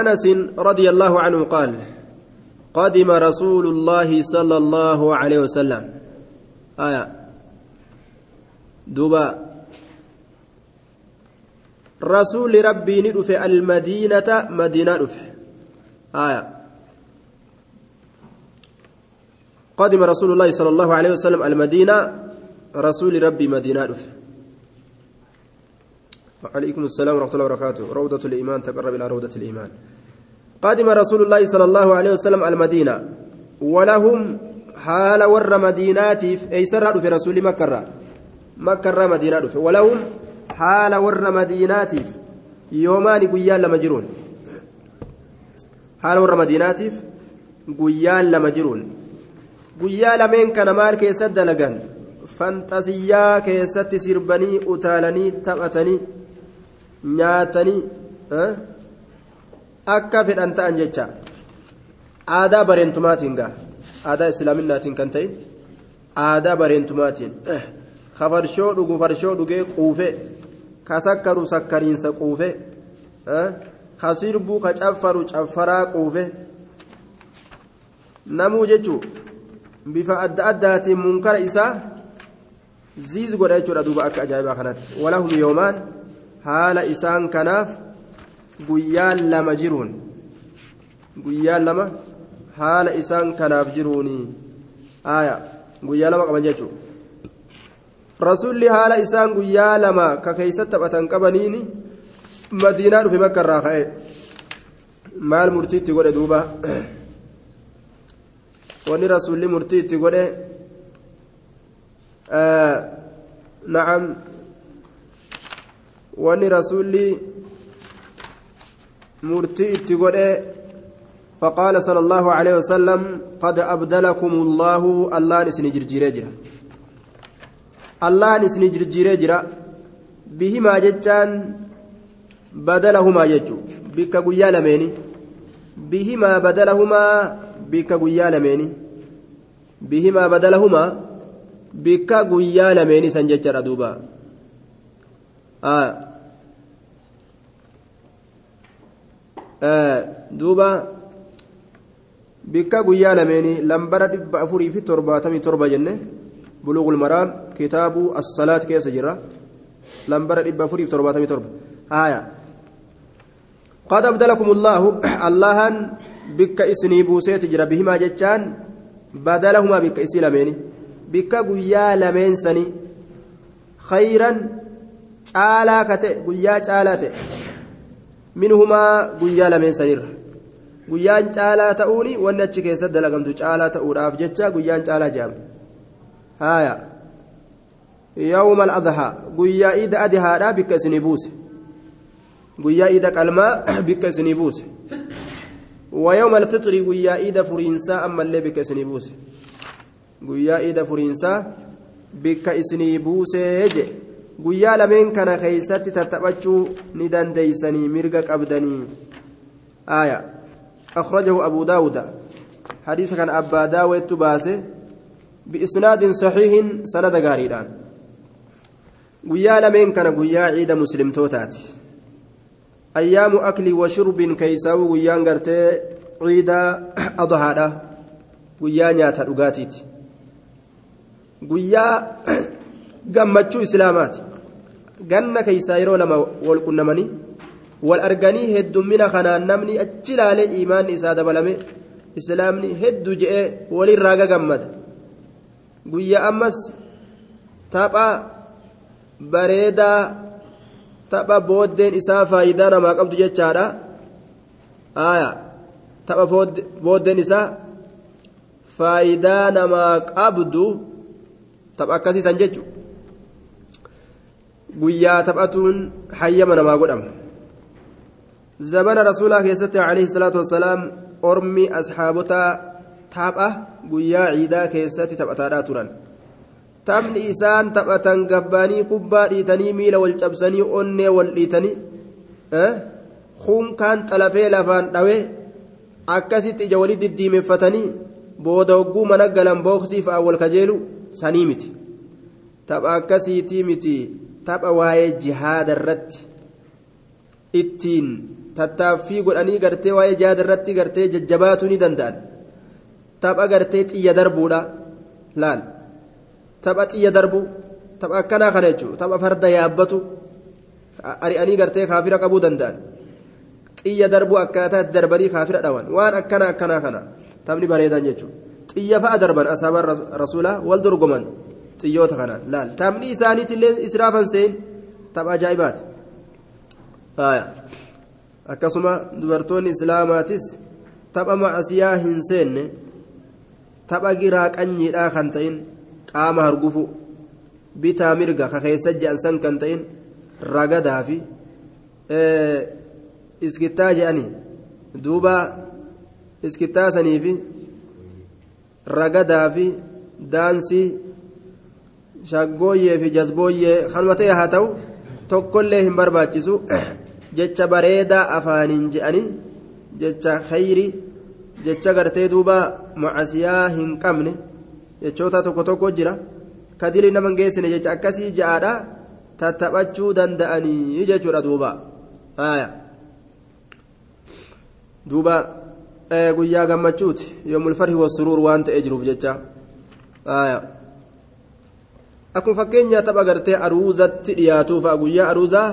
أنس رضي الله عنه قال قدم رسول الله صلى الله عليه وسلم. آية. دوبا. رسول ربي ندف المدينة مدينة دف آية. قدم رسول الله صلى الله عليه وسلم المدينة رسول ربي مدينة دف وعليكم السلام ورحمة الله وبركاته. روضة الإيمان تقرب إلى روضة الإيمان. قدم رسول الله صلى الله عليه وسلم المدينة. ولهم حال ور مدينات أي سر في رسول مكة مكة مدينة ولهم حال ور مدينات يومان قيال لمجرون حال ور مدينات قيال لمجرون قيال من كان مال كيسد دلقان fantasiyaa keessatti sirbanii utaalanii taphatanii nyaatanii akka fedhan ta'an jecha aadaa bareentumaatiin gaa aadaa islaaminaatiin kan ta'e aadaa bareentumaatiin ka farshoo dhugu farshoo dhugee quufe ka sakkaru sakkariinsa quufe ka sirbuu ka caffaru caffaraa quufe namuu jechuu bifa adda addaatiin munkara isaa ziiz godha jechuudha duuba akka ajaa'ibaa kanatti walahum yoomaan haala isaan kanaaf guyyaan lama jiruun guyyaan lama haala isaan kanaaf jiruuni aaya guyyaa lama qaban jechuudha rasuulli haala isaan guyyaa lama ka keeysatti taphatan qabaniini madiinaa dhufe bakka irraa ka'e maal murtiitti godhe duuba wanni rasuulli murtiitti godhe نعم واني رسولي مرتي اتقوله فقال صلى الله عليه وسلم قد أبدلكم الله الله نسني جرجيري جرا. الله نسني جرجيري جرا. بهما جتان بدلهما يجو بك قيا لميني بهما بدلهما بك قيا لميني بهما بدلهما bikka guyyaa lameen san jechaadha duuba duuba bikka guyyaa lameeni lambara dhibba afurii fi torbaatamii torba jenne buluugul maraam kitaabu assalaat keessa jira lambara dhibba afurii fi torbaatamii torba haaya قد أبدلكم الله اللهن بك إسني بوسيت جرى بهما جتان بدلهما بك إسي bikka guyyaa lameen sanii khayran caalaa ka ta'e guyyaa caalaa ta'e sanirra guyyaan caalaa ta'uuni wanni achi keessatti dalagamtu caalaa ta'uudhaaf jecha guyyaan caalaa jedhama haaya yawma al-adhaa guyyaa iida adihaadhaa bikka isinii buuse guyyaa iida qalmaa bikka isinii buuse ويوم الفطر ويا إيدا فرينسا أما اللي بك guyyaa iida furiinsaa bikka isinii buusee je guyyaa lameen kana keeysatti tattaphachuu ni dandeeysanii mirga qabdanii aya akhrajahu abu daawuda hadiisa kana abbaa daawettu baase biisnaadin saxiihin sanada gaariidhaan guyyaa lameen kana guyyaa ciida muslimtootaati ayyaamu aklii wa shurbin keeysaa'uu guyyaan gartee ciida adhaadha guyyaa nyaata dhugaatiiti guyyaa gammachuu islaamaati ganna keeysaa yeroo lama wal qunnamanii wal arganii heddummina kanaan namni achi ilaalee imaanni isaa dabalame islaamni hedduu je'ee walirraa gagammada guyyaa ammas tapha bareedaa tapha booddeen isaa faayidaa namaa qabdu jechaadha. Tapha booddeen isaa faayidaa namaa qabdu tapha akkasiisan jechu guyyaa taphatuun hayyama namaa godhama zabana rasuulaa keessatti alayhi salaatu wassalaam ormi asxaabotaa tapha guyyaa ciidaa keessatti taphataadhaa turan taphni isaan taphatan gabbaanii kubbaa dhiitanii miila wal cabsanii onnee wal dhiitanii hunkaan xalafee lafaan dhawee akkasitti ija walii diddiimeffatanii booda hogguu mana galan booksii fa'aa wal kajeelu sanii miti tapha akkasiitii miti tapha waa'ee jihaada irratti ittiin tattaaffii godhanii gartee waa'ee jihaada irratti gartee jajjabaatuu ni danda'an tapha gartee xiyya darbuudha laal tapha xiyya darbu tapha akkanaa kana jechuudha tapha farda yaabbatu ari'anii gartee kaafira qabuu danda'an xiyya darbuu akkaataa darbanii kaafira dhawan waan akkana akkanaa kana taphni bareedan jechuudha xiyya fa'a darban asaabaan rasuulaa wal dorgoman xiyyoota kanaan laal taphni isaaniitillee israafan seen tapha ajaa'ibaati akkasuma dubartoonni islaamaatis tapha macasiyaa hin seenne tapha giraa qanyiidhaa kan ta'in qaama hargufu bitaa mirga ka keessa je'ansan kan ta'in ragadaa fi iskittaa je'anii duuba iskittaa sanii fi ragadaa fi daansii shaggooyyee fi jazbooyyee ta'e haa ta'u tokkollee hin barbaachisu. Jecha bareedaa afaaniin je'anii jecha khayri jecha gartee duuba macasiyaa hin qabne jechoota tokko tokko jira. Kadilii nama geessine jecha akkasii ja'aadha tattaphachuu danda'anii jechuudha duuba. Duuba guyyaa gammachuuti. Yoomul farhi wasuruur waan ta'ee jiruuf jecha akkuma fakkeenya tapha gartee aruuzatti dhiyaatuufa guyyaa aruuzaa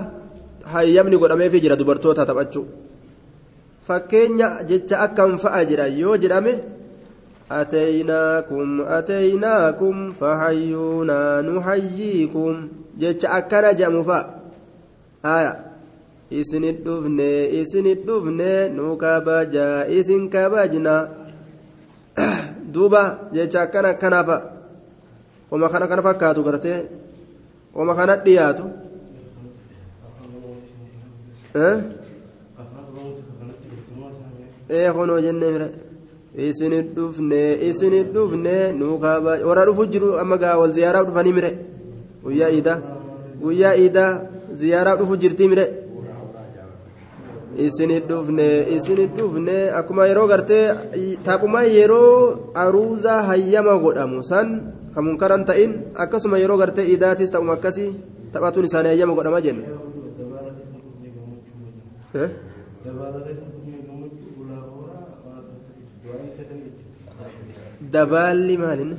hayyamni godhameefii jira dubartoota taphachuu fakkeenya jecha akkam fa'a jira yoo jedhame أتيناكم أتيناكم فحيونا نحييكم جتش أكنا جمفا آية isinit dhufne nu kabaja isin kabajna duuba jecha akkana akkanafa wama kana kana fakkaatu gartee wama kana dhiyaatu ee kunoo jennee mire isinit dhufne isinit dhufne nu kabaja warra dhufu jiru amma gaa wal ziyaaraaf dhufanii mire guyyaa iidaa guyyaa iidaa ziyaaraaf dhufu jirtii mire isinit dhufne isinit dhufne akkuma yeroo gartee taphuma yeroo aruuzaa hayyama godhamu san kan munkaran ta'in akkasuma yeroo gartee iidaatis ta'uma akkasii taphatuun isaanii hayyama godhama jenne. dabaalli maalin?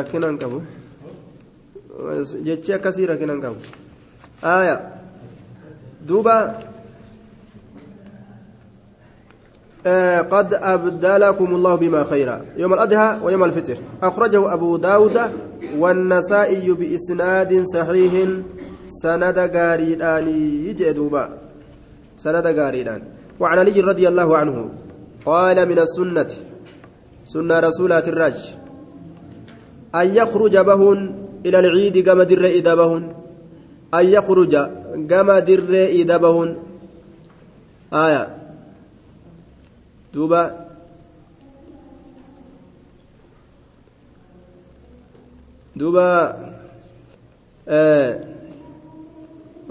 Rakkinaan qabu. jechi akkasii rakkinan qabu. Aya duuba قد أبدلكم الله بما خيرا. يوم الأضحى ويوم الفطر. أخرجه أبو داود والنسائي بإسناد صحيح. سند قاريدان يجي دوبا سند قاريدان وعن علي رضي الله عنه قال من السنة سنة رسولات الرج أن يخرج بهن إلى العيد كما در إذا بهن. أن يخرج كما در إذا بهن. آية. دوبا آه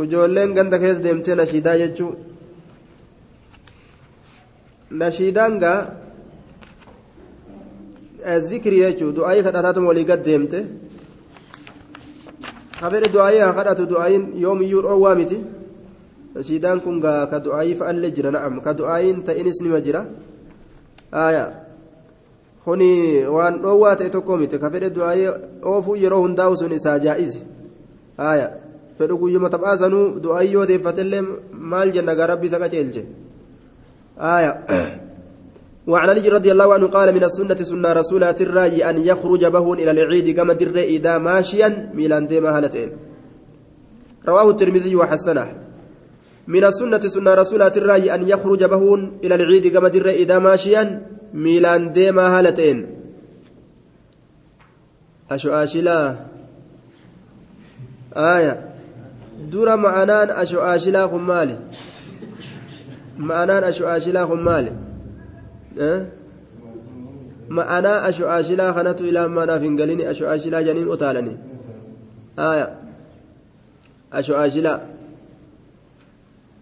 ijoolleen ganda keessa deemtee nashiidaa jechuun nashiidaan gaa zikrii jechuun du'aayii kadhataatuma walii gad deemte kabedhe du'aayii haa kadhatu du'aayiin yoomiyyuu dhoowwaa miti nashiidaan kun gaa ka du'aayii fa'allee jira na'am ka du'aayiin ta'inis nima jira aayaa kuni waan dhoowwaa ta'e tokko miti ka fedhe du'aayii oofuu yeroo hundaa'u sun isaa jaa'izi aayaa fedhu guyyuma taphaasanuu du'aayii yoo deeffatellee maal jenna gaa rabbi isa qaceelche aayaa وعن علي رضي الله عنه قال من السنة سنة رسول الرأي أن يخرج بهون إلى العيد كما در إذا ماشيا ميلان ديما هالتين رواه الترمذي وحسنه من السنة سنة رسول الرأي أن يخرج بهون إلى العيد كما در إذا ماشيا ميلان ديما هالتين. أشو آشلا؟ آية. دور معنان أشو آشلا خمالي. معنان أشو آشلا خمالي. ma'anaa asho'aashilaa kanatu ilaa maanaaf hin galini asho'aashilaa janiin utaalani aya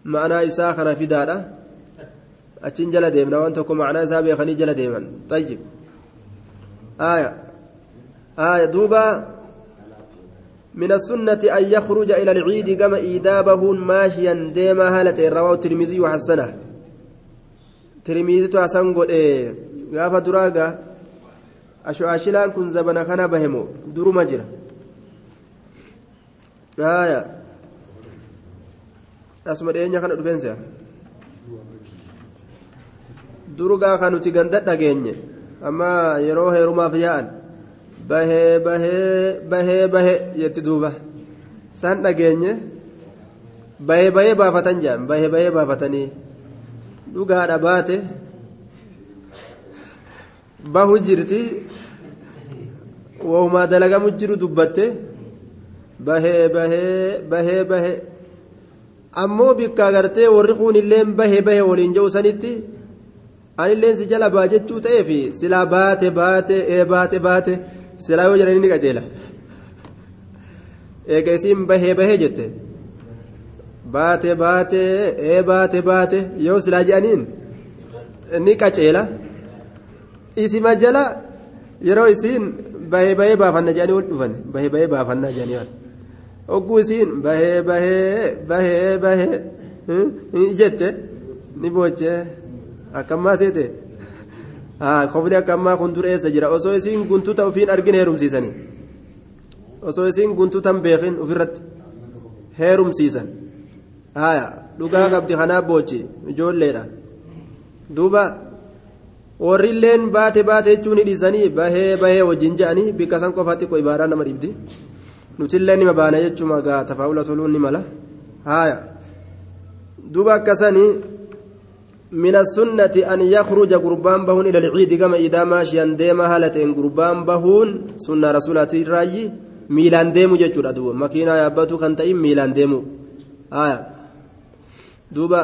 asho'aashilaa ma'anaa isaa kana fidaadha achin jala deemna waan tokko ma'anaa isaa beekanii jala deeman tayyib aya aya duuba من السنة أن يخرج إلى العيد كما إيدابه ماشيا ديما هالة رواه الترمذي وحسنه. قل إيه. غافة دراغا أشو أشلان كن زبنا كان بهمو. درو Ah, asuma dhiyeenya kana dhufeensa durgaa kan nuti Ama dhageenye amma yeroo heerumaaf yaa'an bahee bahee bahee bahee jetti duuba san dhageenye bahee bahee baafatan jaan bahee bahee baafatanii dhugaadha baate bahu jirti. Waumaa dalagamu jiru dubbatte bahee bahee bahee bahee ammoo bikka agartee warri kun illee bahee bahee waliin jedhu sanitti anilleen si jala baa jechuu ta'eef silaa baate baate ee baate baate silaa yoo jedhanii ni qajeela eega isiin bahee bahee jette baate baate ee baate baate yoo silaa jedhaniin ni qaceela isima jala yeroo isiin bahee bahee baafanna jedhanii wal dhufan bahee bahee baafannaa jedhanii waan hogguu isiin bahee bahee bahee bahee jette ni boochee. akkammaa seete kofni akkammaa kun dur eessa jira osoo isiin guntuta ofiin argin heerumsiisanii osoo isiin guntutan beekin ofirratti heerumsiisan haya dhugaa qabdi kanaa boochi ijoolleedha duuba warri illeen baate baate jechuun hidhiisanii bahee bahee wajjin je'anii bikka san qofaatti ko ibaadaa nama dhibdi nutillee nima baana jechuun gaa tafaa'ula toluun ni mala. Haya duuba akkasanii. من السنة أن يخرج قربان بهون إلى العيد كما إذا ماشيا ديما هالتين قربان بهون سنة رسولة الراجي ميلان ديمو جتشور أدو مكينة يابتو كان تأيم ميلان ديمو آية دوبا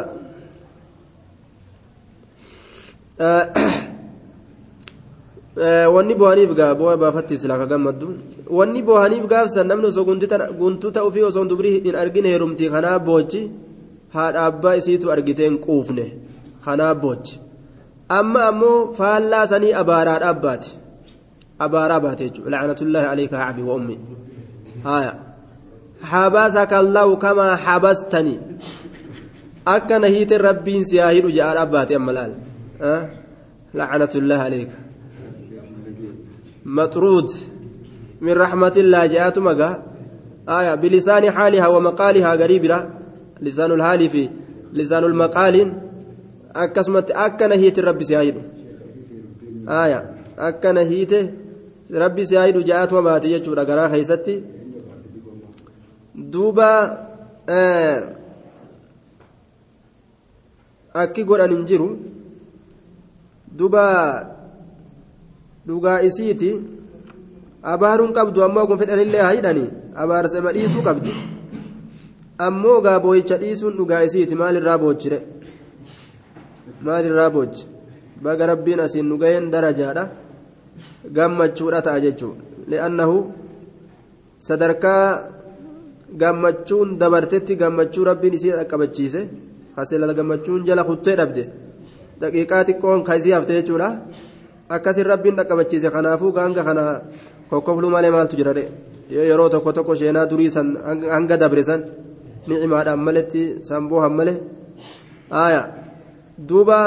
آه wanni boohaniif gaa boo'a baafatti silaa ka gammaddu wanni boohaniif gaafsan namni osoo guntuta ofii osoo dubrii hin argine heerumtii kanaa boochi haadha abbaa isiitu argiteen quufne kanaa boochi amma ammoo faallaa sanii abaaraadha abbaati abaaraa baate jechuudha la'anatullaahi alayka habi wa ummi haya habasaka allahu kamaa habastani akka na hiite rabbiin si haa hidhu jedhaa abbaate amma laal la'anatullaahi alayka مطرود من رحمة الله جاءت مقا آية بلسان حالها ومقالها قريبا لسان الحال في لسان المقال akka nahiite rabbi si haayidu aya akka nahiite rabbi si haayidu ja'atuma baate jechuudha garaa keeysatti duuba akki godhan hin jiru dhugaa isiiti. Abaaruun qabdu ammoo kun fedhanillee haa hidhanii abaarsama dhiisuu qabdi. Ammoo gaa boo'icha dhiisuun dhugaa isiiti maalirraa boochire? Maalirraa boochi? Baga rabbiin asiin nu gaheen darajaadha. Gammachuudha ta'a jechuudha li'annahu sadarkaa gammachuun dabartetti gammachuu rabbiin isii dhaqqabachiise hasila gammachuun jala kuttee dhabde. Daqiiqaa xiqqoon ka isii hafte jechuudha akkasin rabbiin dhaqqabachiise kanaafuu gaanga kana kokkofluu malee maaltu jira yeroo tokko tokko sheenaa durii san hanga dabre san ni'imaadhaan maletti samboo hammale aayaa. duuba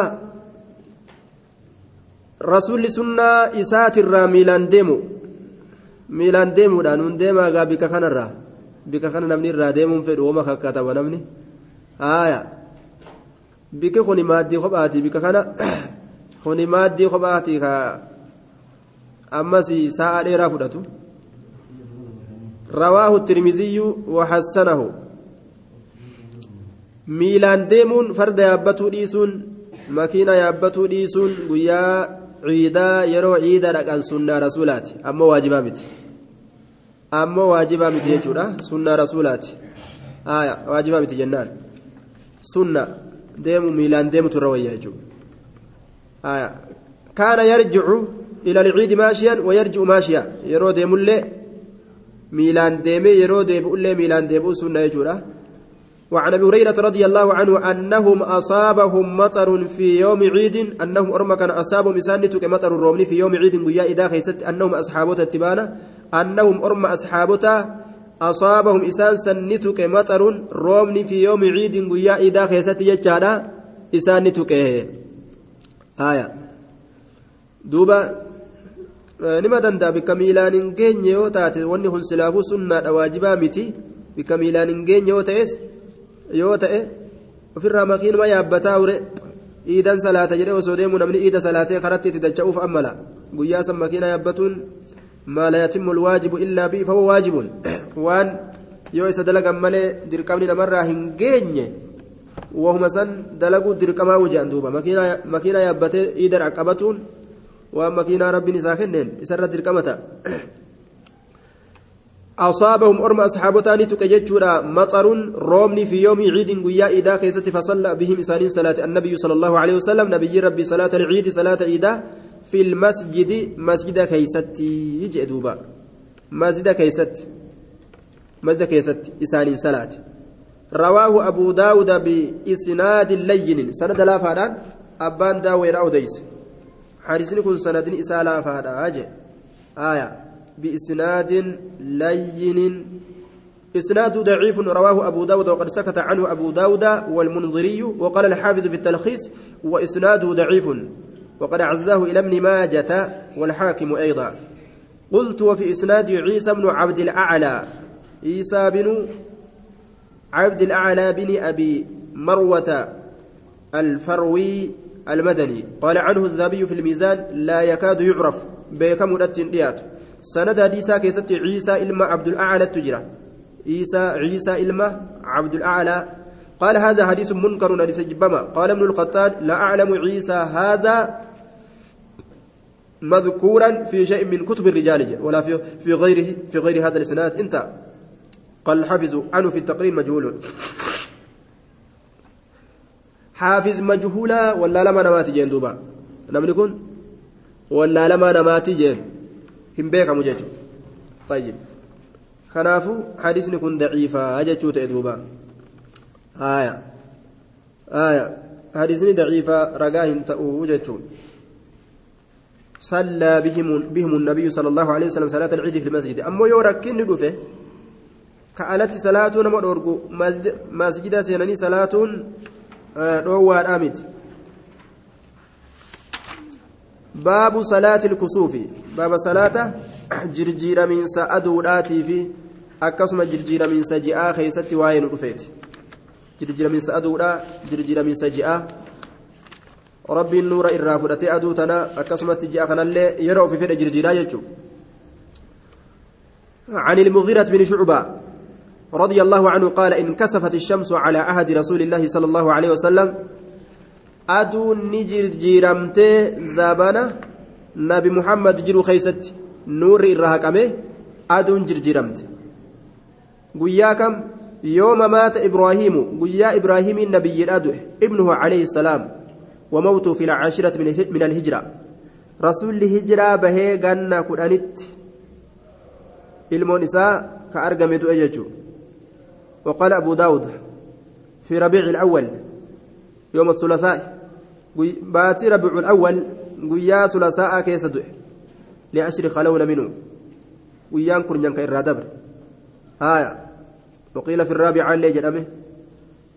rasuulli sunnaa isaatirraa miilaan deemu miilaan deemuudhaan nun deemaa gaa bika kanarraa bika kana namni irraa deemuun fedhu wama kakkataba namni haaya biki kuni maaddii kophaati bika kana kuni maaddii kophaati ka ammas sa'a dheeraa fudhatu. Rawaahu tirmiziyyu waxassanahu miilaan deemuun farda yaabbatuu dhiisuun makiina yaabbatuu dhiisuun guyyaa ciidaa yeroo ciidaa dhaqan sunnaa rasuulaati. Ammoo waajibaa miti. Ammoo waajibaa miti jechuudha sunnaa rasuulaati. Waajibaa miti jennaan. Sunna deemu miilaan deemutu irra wayyaa jechuudha. Aya kaana yarjicu ila alciidi maashiyan wayarji'u maashiya yeroo deemullee miilaan deemee yeroo deebi'ullee miilaan deebi'u sunna jechuudha وعن أبي هريرة رضي الله عنه أنهم أصابهم مطر في يوم عيد. أنهم أرمى كان أصابهم اسانتك مطر الرومني في يوم عيد ويا إذا خيست أنهم اصحابته التبانه أنهم أرمى اصحابته أصابهم إسان سنتك مطر رومني في يوم عيد قيا إذا خيست يجادا إسان haya duuba eh, nima danda'a? Bikka miilaan hin geenye yoo taate wanni kun silaafuu sunnaadha waajibaa miti. Bikka miilaan hin geenye yoo ta'es yoo ta'e ofirraa makiinuma yaabbataa ture iidan salaata jedhee osoo deemu namni iida salaatee karatti itti dacha'uuf ammala guyyaa san makiina yaabbatuun maala yatimmu lwaajibu illaa bi'i fahuwa waajibun. Waan yoo isa dalagan malee dirqamni namarraa hin geenye. Wahuma san dalaguu dirqamaa wujaan duuba makiina yaabbatee iida dhaqqabatuun waan makiinaa rabbiin isaa kenneen isarra أصابهم أرم أصحابتان تكججورا مطر رومني في يوم عيد قيا إيدا كيست فصلى بهم إسانين صلاة النبي صلى الله عليه وسلم. نبي ربي صلاة العيد صلاة إيدا في المسجد مسجد كيست يجي دوبا. مسجد كيست. مسجد صلاة. رواه أبو داود بإسناد لين. سند لا فادان. أبان داوير أو ديس. حارسني كن سند فادا. أجي. آية. بإسناد لين. إسناد ضعيف رواه أبو داود وقد سكت عنه أبو داود والمنظري وقال الحافظ في التلخيص وإسناده ضعيف. وقد عزاه إلى ابن ماجة والحاكم أيضا. قلت وفي إسناد عيسى بن عبد الأعلى. عيسى بن عبد الأعلى بن أبي مروة الفروي المدني. قال عنه الذهبي في الميزان لا يكاد يعرف بكم ديات. سند حديثا كيست عيسى إلما عبد الأعلى التجرى عيسى عيسى إلما عبد الأعلى. قال هذا حديث منكر حديث جبما قال ابن القتال لا أعلم عيسى هذا مذكورا في شيء من كتب الرجال ولا في في غيره في غير هذا الإسناد. انت. قال الحافظ عنه في التقرير مجهول. حافظ مجهولا ولا لما نماتي جين دوبا. نمني كن ولا لما نماتي جين. هم بيكم جيتو. طيب. كنافو حديثني كن ضعيفا جيتو تأدوبا آية. آية. حديثني ضعيفا رقاهن تأو جيتو. صلى بهم بهم النبي صلى الله عليه وسلم صلاة العيد في المسجد. أما يوركن ندفه صلاة نما دورغو مسجد سيناني صلاة دوا دامت باب صلاة الكسوف باب صلاة جرجير من سأدوداتي في akkasuma jirjiiramiinsa ji'aa keeysatti waa'ee nu dhufeeti jirjiiramiinsa aduudha jirjiiramiinsa ji'aa rabbiin nuura irraa fudhatee aduu tana akkasumatti ji'a kanallee yeroo ofi fedhe jirjiiraa jechuudha عن المغيرة بن شعبة رضي الله عنه قال انكسفت الشمس على عهد رسول الله صلى الله عليه وسلم أدو نجر جيرمت زابانا نبي محمد جرو خيست نور الرهقمه أدو نجر جيرمت. قياكم يوم مات إبراهيم قيا إبراهيم النبي الأدو ابنه عليه السلام وموته في العاشرة من الهجرة. رسول الهجرة به قنا كرانت argame du'e jechuudha وقال أبو داود في ربيع الأول يوم الثلاثاء باتي ربيع الأول قيا ثلاثاء كيس دؤ لعشر خلون منه قيان كرنجان كإرى دبر. آية. وقيل في الرابع اللي جدمه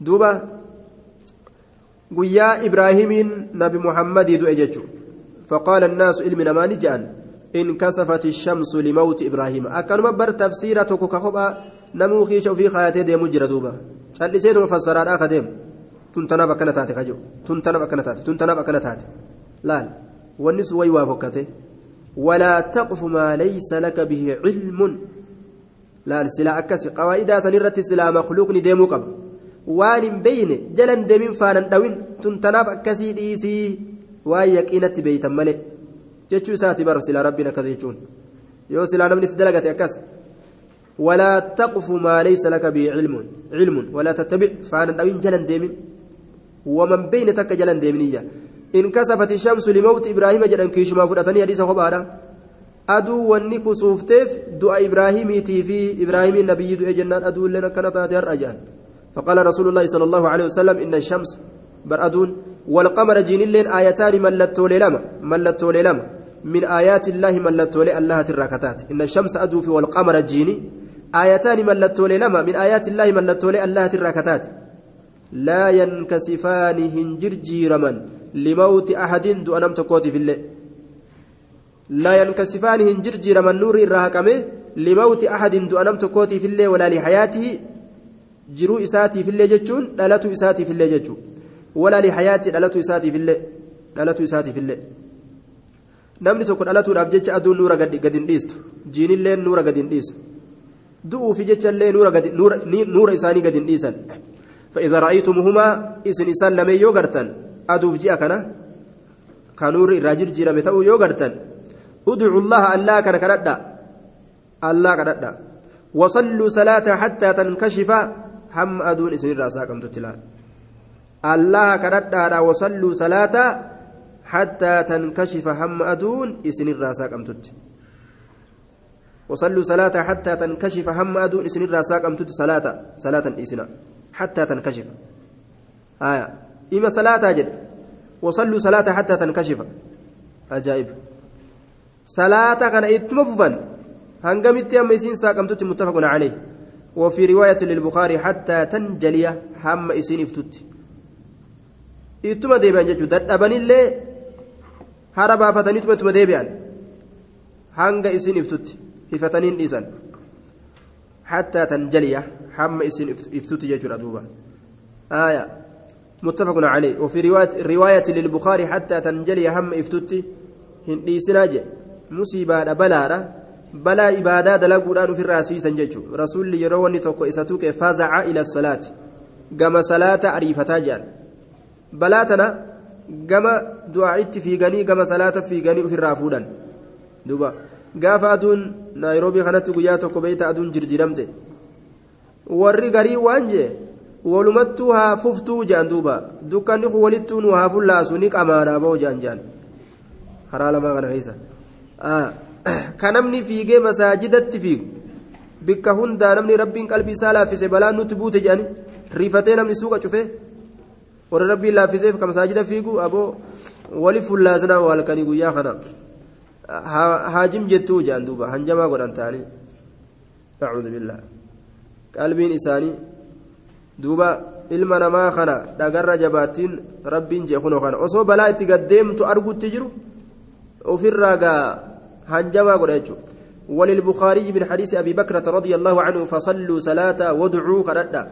دوبا قيا إبراهيم نبي محمد دؤ جتشو فقال الناس علمنا ما نجان انكسفت الشمس لموت إبراهيم. أكنما بر تفسيرة كوكا نمو خيش في خياتي ديمو جرى دوبا callisee duma fassaraadhaa ka deemu tun tanaaf akkana taate ka jiru tun tanaaf akkana taate tun tanaaf akkana taate laal wanni sun wayi waa fokkate walaa taqfu maa laysa laka bihi cilmun laal silaa akkasi qawaa'idaa san irratti silaa makluuqni deemuu qaba waan hin beeyne jalan deemin faanan dhawin tun tanaaf akkasii dhiisii waan yaqiinatti beeytan malee jechuu isaati bara silaa rabbiin akkas jechuun yoo silaa namni itti dalagate akkas ولا تقف ما ليس لك به علم علم ولا تتبع. فأنا دوين جلن ديمين ومن بين تك جلن ديمنية إن كسفت الشمس لموت إبراهيم جلن كيش ما فرأتني حديث خبارة أدو ونك صوفتيف دعاء إبراهيم في إبراهيم النبي دعاء جنان. أدو لنا كانت الرجال فقال رسول الله صلى الله عليه وسلم إن الشمس برأدون والقمر جين اللين آيتان ملتو للما ملتو للما من آيات الله ملتو الله الراكتات إن الشمس أدو في والقمر جيني. آيتان ملتولي لما من آيات الله ملتولي الله تراكتات لا ينكسفان هنجرجيرما لموت أحد دون أم تكوتي في الله لا ينكسفان هنجرجيرما نور الراكمه لموت أحد دون أم تكوتي في الله ولا لحياته jiruu isaatii fillee jechuun dhalatu isaatii fillee jechuun walaa lihayaati dhalatu isaatii fillee dhalatu isaatii fillee namni tokko dhalatuudhaaf jecha aduun nuura gadi hin dhiistu jiinillee nuura gadi hin du'uufi jechallee nuura isaanii gadi hin dhiisan. فإذا رأيتموهما إسن إسان لمن يوغرتن أدوف جاء كنا كانور الراجل جيرا متأو يوغرتن ادعوا الله الله كان كردا الله كردا وصلوا صلاة حتى تنكشف هم أدون إسن الرأسا كم تتلال الله كردا وصلوا صلاة حتى تنكشف هم أدون إسن الرأسا كم تت وصلوا صلاة حتى تنكشف هم أدون إسن الرأسا كم تت صلاة صلاة إسنا. حتى تنكشف. آية. إما صلاة جد. وصلوا صلاة حتى تنكشف. أجائب. صلاة كان إتمففا هنقمت أما إسين ساقمتت متفق عليه. وفي رواية للبخاري حتى تنجلي هم إسين افتت. إتما ديبان جتو دابن اللي هربا فتني تما ديبان هنق إسين افتت. هفتنين إسان حتى تنجلي هم إسين افتت جتو دوبا آية متفق عليه وفي رواية رواية للبخاري حتى تنجلي هم افتت هندي سناجي مصيبة بلارة balaa ibaadaa dalaguudhaan ofirraa siisan jechuudha rasuulli yeroo wanni tokko isa tuqe fazaca ila salaati gama salaata ariifataa jedhan balaa tana gama du'aa'itti fiiganii gama salaata fiiganii ofirraa fuudhan duuba gaafa aduun naayiroobii kanatti guyyaa tokko beeyta aduun jirjiramte warri garii waan jee walumattuu haa fuftuu jedhan duuba dukkanni kun walittuu nu haa fullaasu ni qamaanaa ba'oo jedhan jedhan karaa lamaa kana keessa. ka namni fiigee masaajidatti fiigu bikka hundaa namni rabbiin qalbii isaa laaffise balaan nutti buute jedhani riifatee namni suuqa cufee warra rabbiin laaffiseef ka masaajida fiigu aboo wali fullaasnaa halkanii guyyaa kana jettuu jedhan duuba hanjamaa godhan ta'anii nacuudhu billaa qalbiin isaanii duuba ilma namaa kana dhagarra jabaattiin rabbiin jeekunoo kana osoo balaa itti gaddeemtu argutti jiru ofirraa gaa هنجما قريتشو وللبخاري من حديث أبي بكرة رضي الله عنه فصلوا صلاة وادعوا كردا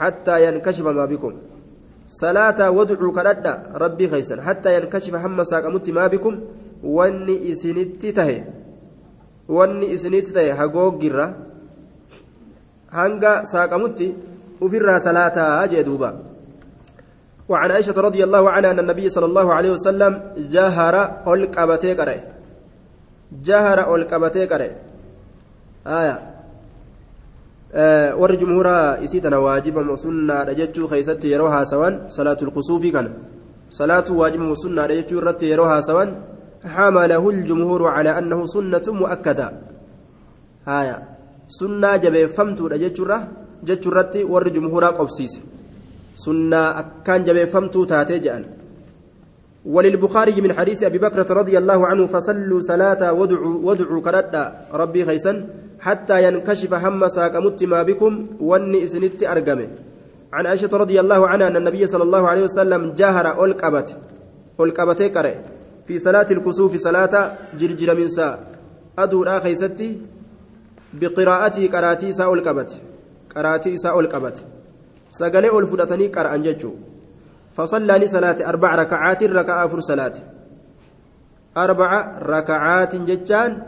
حتى ينكشف ما بكم صلاة وادعوا كردا ربي خيسا حتى ينكشف هم ساقمت ما بكم واني إسنت تهي واني إسنت تهي هقوق جرة هنگا ساقمت وفرها صلاة أجدوبا وعن عائشة رضي الله عنها أن النبي صلى الله عليه وسلم جهر ألق أبتي قرأ ol qabatee qare aya warri jumhuraa isii tana waajibama sunnaadha jechuu keeysatti yeroo haasawan salaatul kusuufii kana salaatu waajibama sunnaadha jechuu irratti yeroo haasawan حمله الجمهور على أنه سنة مؤكدة. هايا. سنة جبه فمت جتشرة جتشرة ور جمهورا قبسيس. سنة أكان جبه فمت تاتي وللبخاري من حديث أبي بكرة رضي الله عنه فصلوا صلاة ودعوا ودعوا كردا ربي خيسا حتى ينكشف هم ساقمت ما بكم. وني إسنت أرقمه. عن عائشة رضي الله عنها أن النبي صلى الله عليه وسلم جاهر ألقبت ألقبت كره. في صلاة الكسوف صلاة جرجر من سا. أدور خيستي بقراءته قراتي سا ألقبت. قراتي سا ألقبت. سقلي ألفدتني قرأن ججو. فصلى صلاة أربع ركعات ركعة أفر صلاة. أربع ركعات ججان.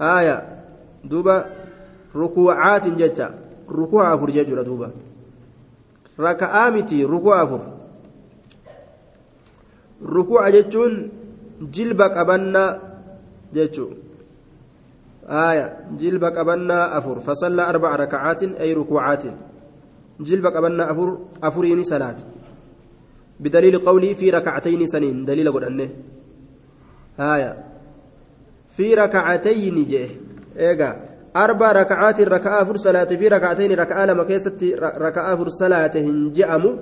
آية. دوبا ركوعات ججا. ركوع أفر ججر دوبا ركعة متي ركوع أفر. ركوع ججون جلب قبنا ججو آية جلب قبنا أفر فصلى أربع ركعات أي ركوعات جلب قبنا أفر أفريني صلاة بدليل قولي في ركعتين سنين دليل قد أنه هايا في ركعتين جه إيجا أربع ركعات ركعة فر صلاة في ركعتين ركعة لما كيست ركعة فر صلاة هنجأم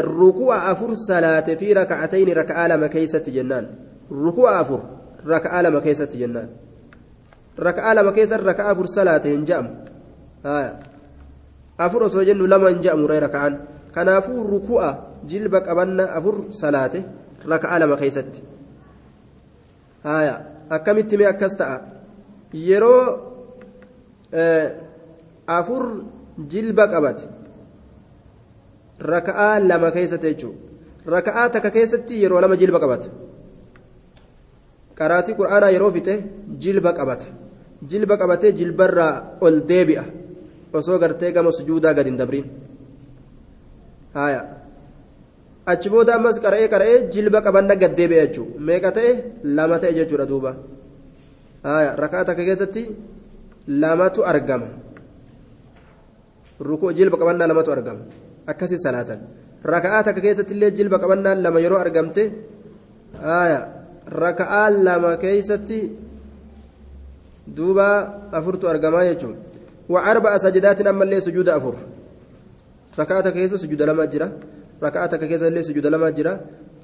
ركوع أفر صلاة في ركعتين ركعة لما كيست جنان ركوع أفر ركعة لما كيست جنان raka'aa lama keessa raka'aa afur salaate hin je'amu afur osoo jennu lama hin je'amu raka'aan kanaafuu ruku'a jilba qabanna afur salaate raka'aa lama keessatti akkamitti mee akkas ta'a yeroo afur jilba qabate raka'aa lama keessatti jechuudha raka'aa takka keessatti yeroo lama jilba qabata qaraatii qura'aanaa yeroo fixe jilba qabata jilba qabatee jilbarraa ol deebi'a. Osoo gartee gama sujuudaa gadi hin dabriin. Haaya. Achi booda ammas qara'ee qara'ee jilba qabanna gad deebi'a jechuudha. Meeqa ta'e lama ta'e jechuudha duuba. Raka'aa takka keessatti lamatu argama. Rukuu jilba qabannaa lamatu argama akkasii salaatan. Raka'aa takka keessatti illee jilba qabannaan lama yeroo argamte raka'aa lama keessatti duuba afurtu argamaa jechuun. وأربع سجدات أما اللي سجود أفر ركعة كيسة سجود لما جرى ركعة كيسة اللي سجود لما جرى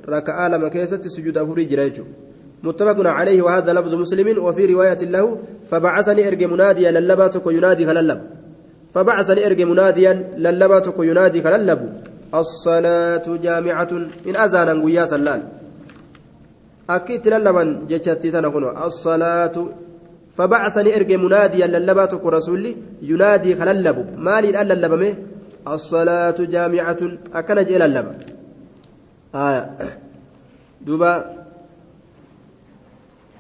ركعة لما كيسة سجود أفر جرى متفق عليه وهذا لفظ مسلم وفي رواية له فبعثني أرجى مناديا للباتك ينادي خللب فبعثني أرجى مناديا للباتك ينادي خللب الصلاة جامعة إن أذانا ويا سلال أكيد للبن جتشتي تنقل الصلاة فبعثني أرجى مناديا للباتك رسولي ينادي خللب مالي اللبم الصلاة جامعة أكن جيل اللب آية دوبا.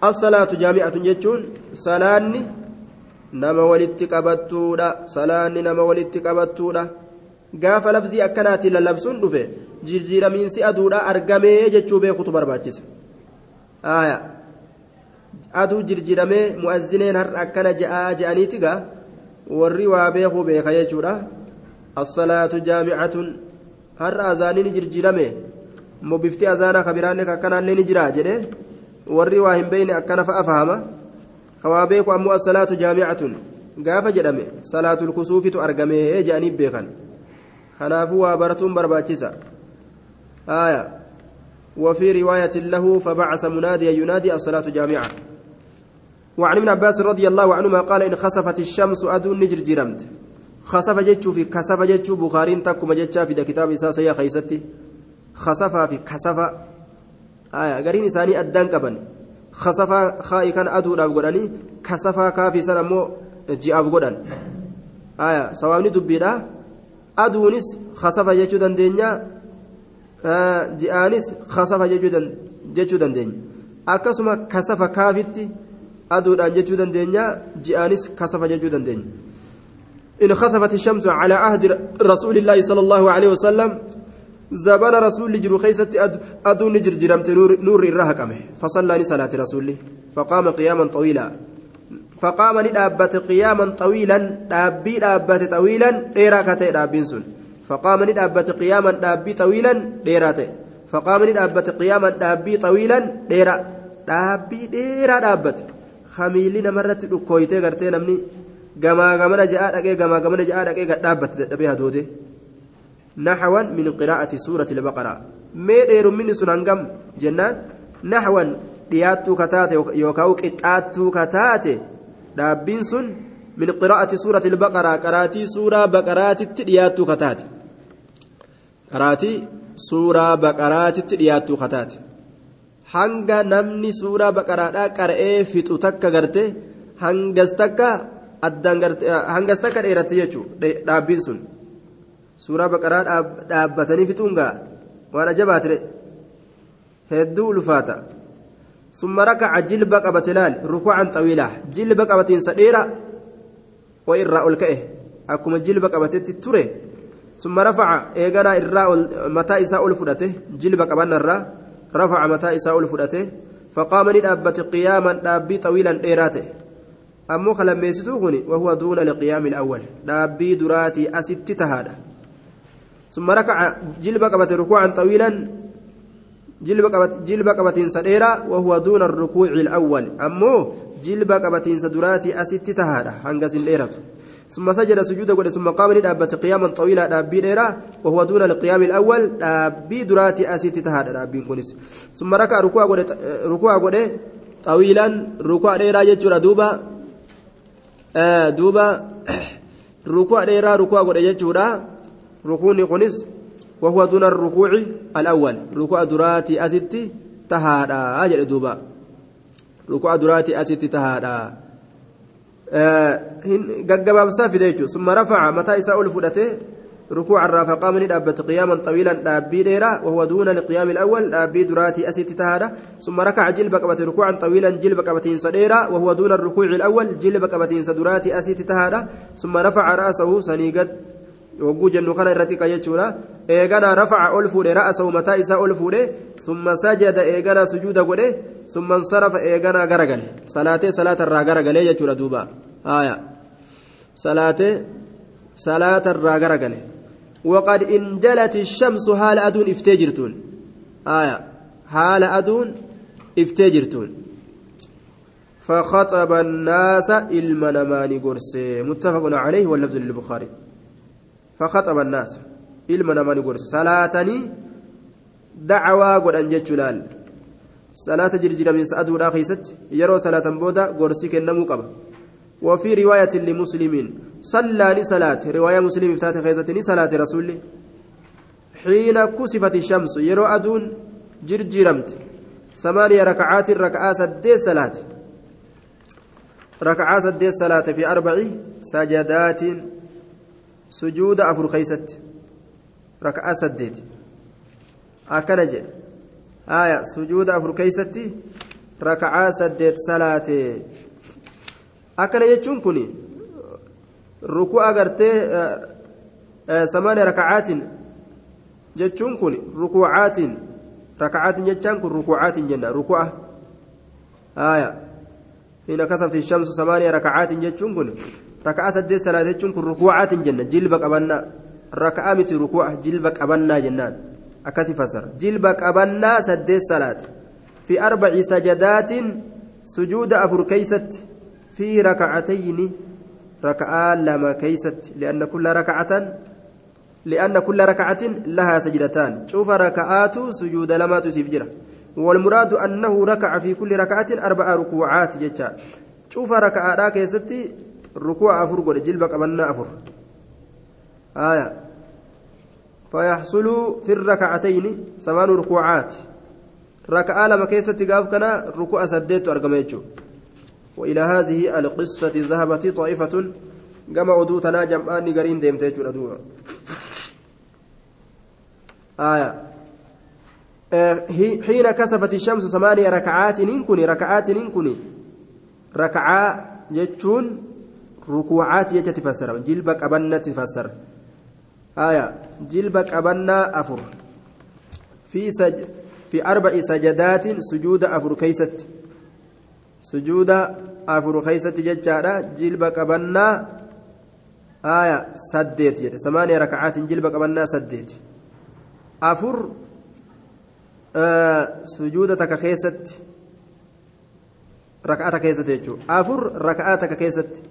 الصلاة جامعة جتشون صلاني nama walitti qabattuudha. Salaanni nama walitti qabattuudha. Gaafa labsii akkanaatiin lallabsuun dhufe jirjiiramiinsi aduudha argamee jechuu beekutu barbaachisa. Aduu jirjiramee mu'azzineen har'a akkana je'aa je'aniiti gaa? Warri waa beekuu beeka jechuudha. Assalaatu jaamicatun har'a azaaniin jirjirame mobifti azaanaa kabiraanne kakkanaallee ni jiraa jedhe warri waa hin beeyne akkana fa'a fahama ammoo assalaatu jaamicatun gaafa jedhame salaatul kusuufitu argamee je'aniif beekan. Kanaafuu waa baratuun barbaachisa. آية وفي رواية له فبعث مناديا ينادي الصلاة جامعة وعن ابن عباس رضي الله عنهما قال إن خسفت الشمس أدو نجر جرمت خسف جتشو في كسف جتشو بخارين تكو مجتشا في كتاب إساسا خيستي خسفا في كسفا آية قرين إساني أدان قبن خسفا خائي كان أدو راب قراني كسفا كافي سنة مو جئاب قران آية سوامني دبيرا aduunis kasafa jechuu dandeenya ji'aanis kasafa jechuu dandeenya akkasuma kasafa kaafitti aduudhaan jechuu dandeenya ji'aanis kasafa jechuu dandeenya إن خسفت الشمس على عهد رسول الله صلى الله عليه وسلم زبان رسول جرو خيست أدو نجر جرمت نور, الرهقمه فصلى صلاة رسوله. فقام قياما طويلا. فقام ندابت قياما طويلا. دابي دابت طويلا. ديرا كتئ دابين سن. فقام ندابت قياما دابي طويلا. ديرا تئ فقام ندابت قياما دابي طويلا. ديرا. دابي ديرا دابت. خميلنا مرت دكويته غرتي نمني gamaa gamana ja'a dhaqee gamaa gamana ja'a dhaqee gad dhaabbate dadhabee suurati albaqara mee dheerumminni sun hangam jennaan naxwan dhiyaattuu kataate yookaan qixxaattuu kataate dhaabbiin sun min qiraa'ati suurati albaqaraa qaraatii suuraa baqaraatitti dhiyaattuu kataate qaraatii suuraa baqaraatitti dhiyaattuu kataate hanga namni suuraa baqaraadhaa qara'ee fixu takka garte hangas takka addaan garte hangas takka dheeratte jechuudha dhaabbiin sun suuraa baqaraa dhaabbatanii fixuun gaa. Waan ajabaatire hedduu ulfaata. ثم ركع جلب قبت لال ركوعا طويلا جلب قبتين سديرا وإراء الكئه أكما جلب قبتت تره ثم رفع إيغانا إراء متى إساء الفدته جلب قبنا الراء رفع متى إساء الفدته فقام ندابت قياما دابي طويلا ديراته أمو لما يستوغني وهو دون القيام الأول دابي دراتي أست تهادا ثم ركع جلب قبت ركوعا طويلا جلب قبتين سديرا وهو دون الركوع الأول. أمو جلب قبتين سدراتي أست تهادا هنغس ديرته ثم سجد سجودا قد ثم قام لدابة قياما طويلا دابي ديرا وهو دون القيام الأول. دابي دراتي أست تهادا دابي كونس. ثم ركع ركوع قد ركوع قد طويلا. ركوع ديرا يجرى دوبا duuba ruku'a dheeraa ruku'a godhe jechuudha rukuunni kunis وهو دون الركوع الأول ركوع دراتي أستي تهادا أجل دوبا ركوع دراتي أستي تهادا gaggabaabsaa fide jechuudha summa rafaca mataa isaa ol fudhatee ركوع الرافقة من دابت قياما طويلا دابي ديرا وهو دون القيام الأول دابي دراتي أسيت تهادا ثم ركع جلب قبت ركوعا طويلا جلب قبتين صديرا وهو دون الركوع الأول جلب قبتين صدراتي أسيت تهادا ثم وقو جنو كان الرتيق يجولا إيغانا رفع ألفود رأسه متى إسا ألفود ثم سجد إيغانا سجود قده ثم انصرف إيغانا غرقل صلاة صلاة الرا غرقل يجولا دوبا آية صلاة صلاة الرا غرقل وقد انجلت الشمس حال أدون افتجرتون آية حال أدون افتجرتون فخطب الناس المنمان قرسي متفق عليه واللفظ للبخاري فخطب الناس. قرسي صلاتني دعوى قد أنجت لال صلاة جرجر من سأدو لا خيست يرو صلاة بودا قرسي كنمو قبا وفي رواية لمسلمين. صلى لصلاة. رواية مسلم افتات خيزتني صلاة رسول. حين كسفت الشمس. يرو أدون جرجرمت ثمانية ركعات ركعة سدي صلاة. ركعة سدي صلاة في أربع سجدات سجود أفر خيست ركعة سديت أكنج آية سجود أفر خيستي ركعة سديت صلاة akkana jechuun kun ruku'a gartee samaana rakacaatiin jechuun kun rukuucaatiin rakacaatiin jechaan kun rukuucaatiin jenna ruku'a haaya hina kasafti shamsu samaaniya rakacaatiin jechuun kun raka'a saddeet salaat jechuun kun rukuucaatiin jenna jilba qabannaa raka'a miti ruku'a jilba qabannaa jennaan akkasi fasara jilba qabannaa saddeet salaat fi arbaci sajadaatiin sujuuda afur keeysatti في ركعتين ركعة لما كيست لأن كل ركعة لأن كل ركعة لها سجدتان شوف ركعات سجود لما تسيب والمراد أنه ركع في كل ركعة أربع ركوعات جتا شوف ركعة كيستي ركوع أفر قول جلبك أمنا أفر. آية. فيحصل في الركعتين ثمان ركوعات. ركعة لما كيستي قاف كنا ركوع سديت أرقميتشو. وإلى هذه القصة ذهبت طائفة كما أدوتنا جمعان قرين ديم تيجو أدوها آية حين كسفت الشمس ثمانية ركعات ننكني ركعات ننكني. ركعة جتشون تفسر جلبك أبنة تفسر آية جلبك أبنة أفر في سج في أربع سجدات سجود أفر كيست sujuuda afur keeysatti jechaadha jilba qabannaa aya saddeet jedhe samaaniya rakacaatiin jilba qabannaa saddeet afur sujuuda takka keessatti raka'aa takka keessatti jechuudha afur raka'aa takka keessatti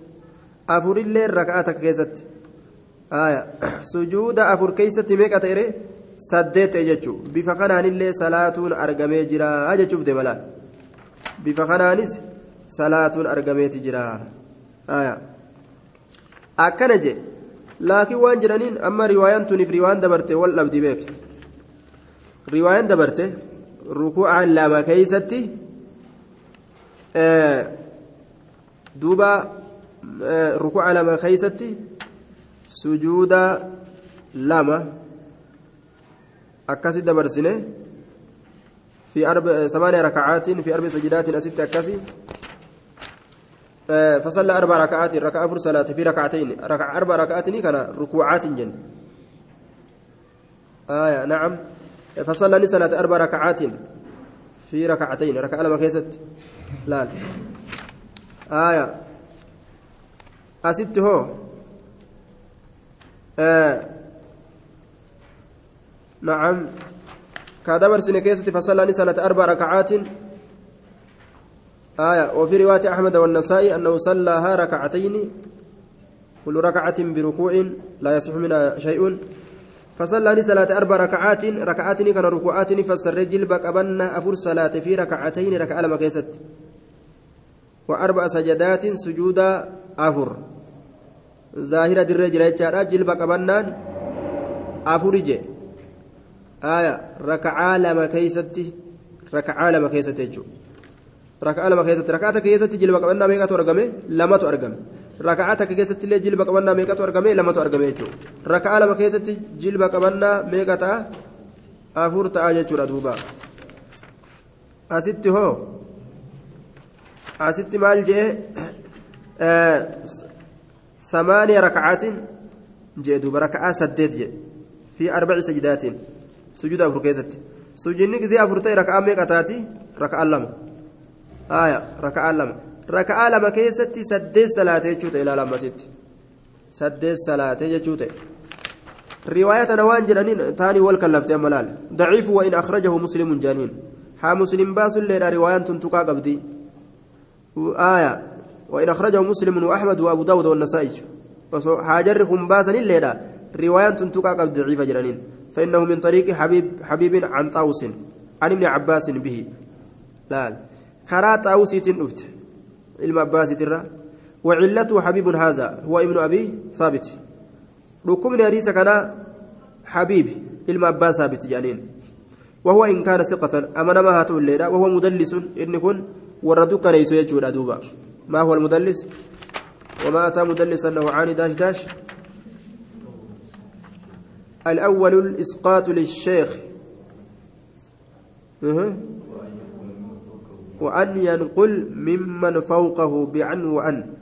afurillee raka'aa takka keessatti. Sujuuda afur keessatti meeqa ta'e saddeet ta'e jechuudha bifa kanaanillee salaatuun argamee jira jechuuf deemalaa. bifa kanaanis salaatuun argameeti jira akkana je laakiin waan jedhaniin amma riwaayaan tuniif riwaayaan dabarte wal dhabdi beek riwaayaan dabarte rukuu'aan lama keeysatti duuba rukuu'a lama keeysatti sujuuda lama akkasi dabarsine في أربع ثمانية ركعات في أربع سجدات أست أكسي فصلى أربع ركعات ركعة صلاة في ركعتين ركع أربع ركعات كان ركوعات جن. آية نعم. فصلى صلاة أربع ركعات في ركعتين ركعة لما كيست لا. آية. هو. آه. نعم. كدبر سنة كيسة فصلى سنة أربع ركعات. آية. وفي رواية أحمد والنسائي أنه صلىها ركعتين. كل ركعة بركوع لا يصح منها شيء. فصلى صلاة أربع ركعات. ركعات كان ركوعات فسر جلبك أبنا أفر صلاة في ركعتين ركعة لما كيست. وأربع سجدات سجود أفر. ظاهرة الرجل يجعل جلب قبنان أفرج آية ركعة لما كيستي ركعة لما كيستي ركعة لما كيستي ركعة كيستي جلب قبنان ميقات أرقمي لما تأرقمي ركعة كيستي اللي جلب قبنان ميقات أرقمي لما تأرقمي ركعة لما كيستي جلب قبنان ميقات أفر تأجج دوبا asitti hoo? Asitti maal jee? ثمانية ركعات جدوب ركعة سديت جد في أربع سجدات. سجود أفر كيست سجدني زي أفرتي ركعة ميقاتاتي ركعة لما آية. ركعة لما ركعة لما كيست سديت صلاة جوت إلى لما ست سديت صلاة جوت رواية نوان جنانين تاني والكلفت ملال. ضعيف وإن أخرجه مسلم جانين ها مسلم باس الليلة رواية تنتقى قبدي آية. وإن أخرجه مسلم وأحمد وأبو داود والنسائي. حاجرهم باسا الليلة رواية تنتقى قبد ضعيفة جرانين. فإنه من طريق حبيب حبيب عن طاوس عن ابن عباس به. لا كرا طاوسي تنفت علم عباس ترى. وعلته حبيب هذا. هو ابن أبي ثابت. ركمنا حديث كان حبيب. علم عباس ثابت جانين. وهو إن كان ثقة. أمن ما هاتو الليلة. وهو مدلس. إن كن وردوك ليس يجود أدوبا. ما هو المدلس؟ وما أتى مدلسا نوعان داش داش؟ الأول الإسقاط للشيخ. وأن ينقل ممن فوقه بعن وأن.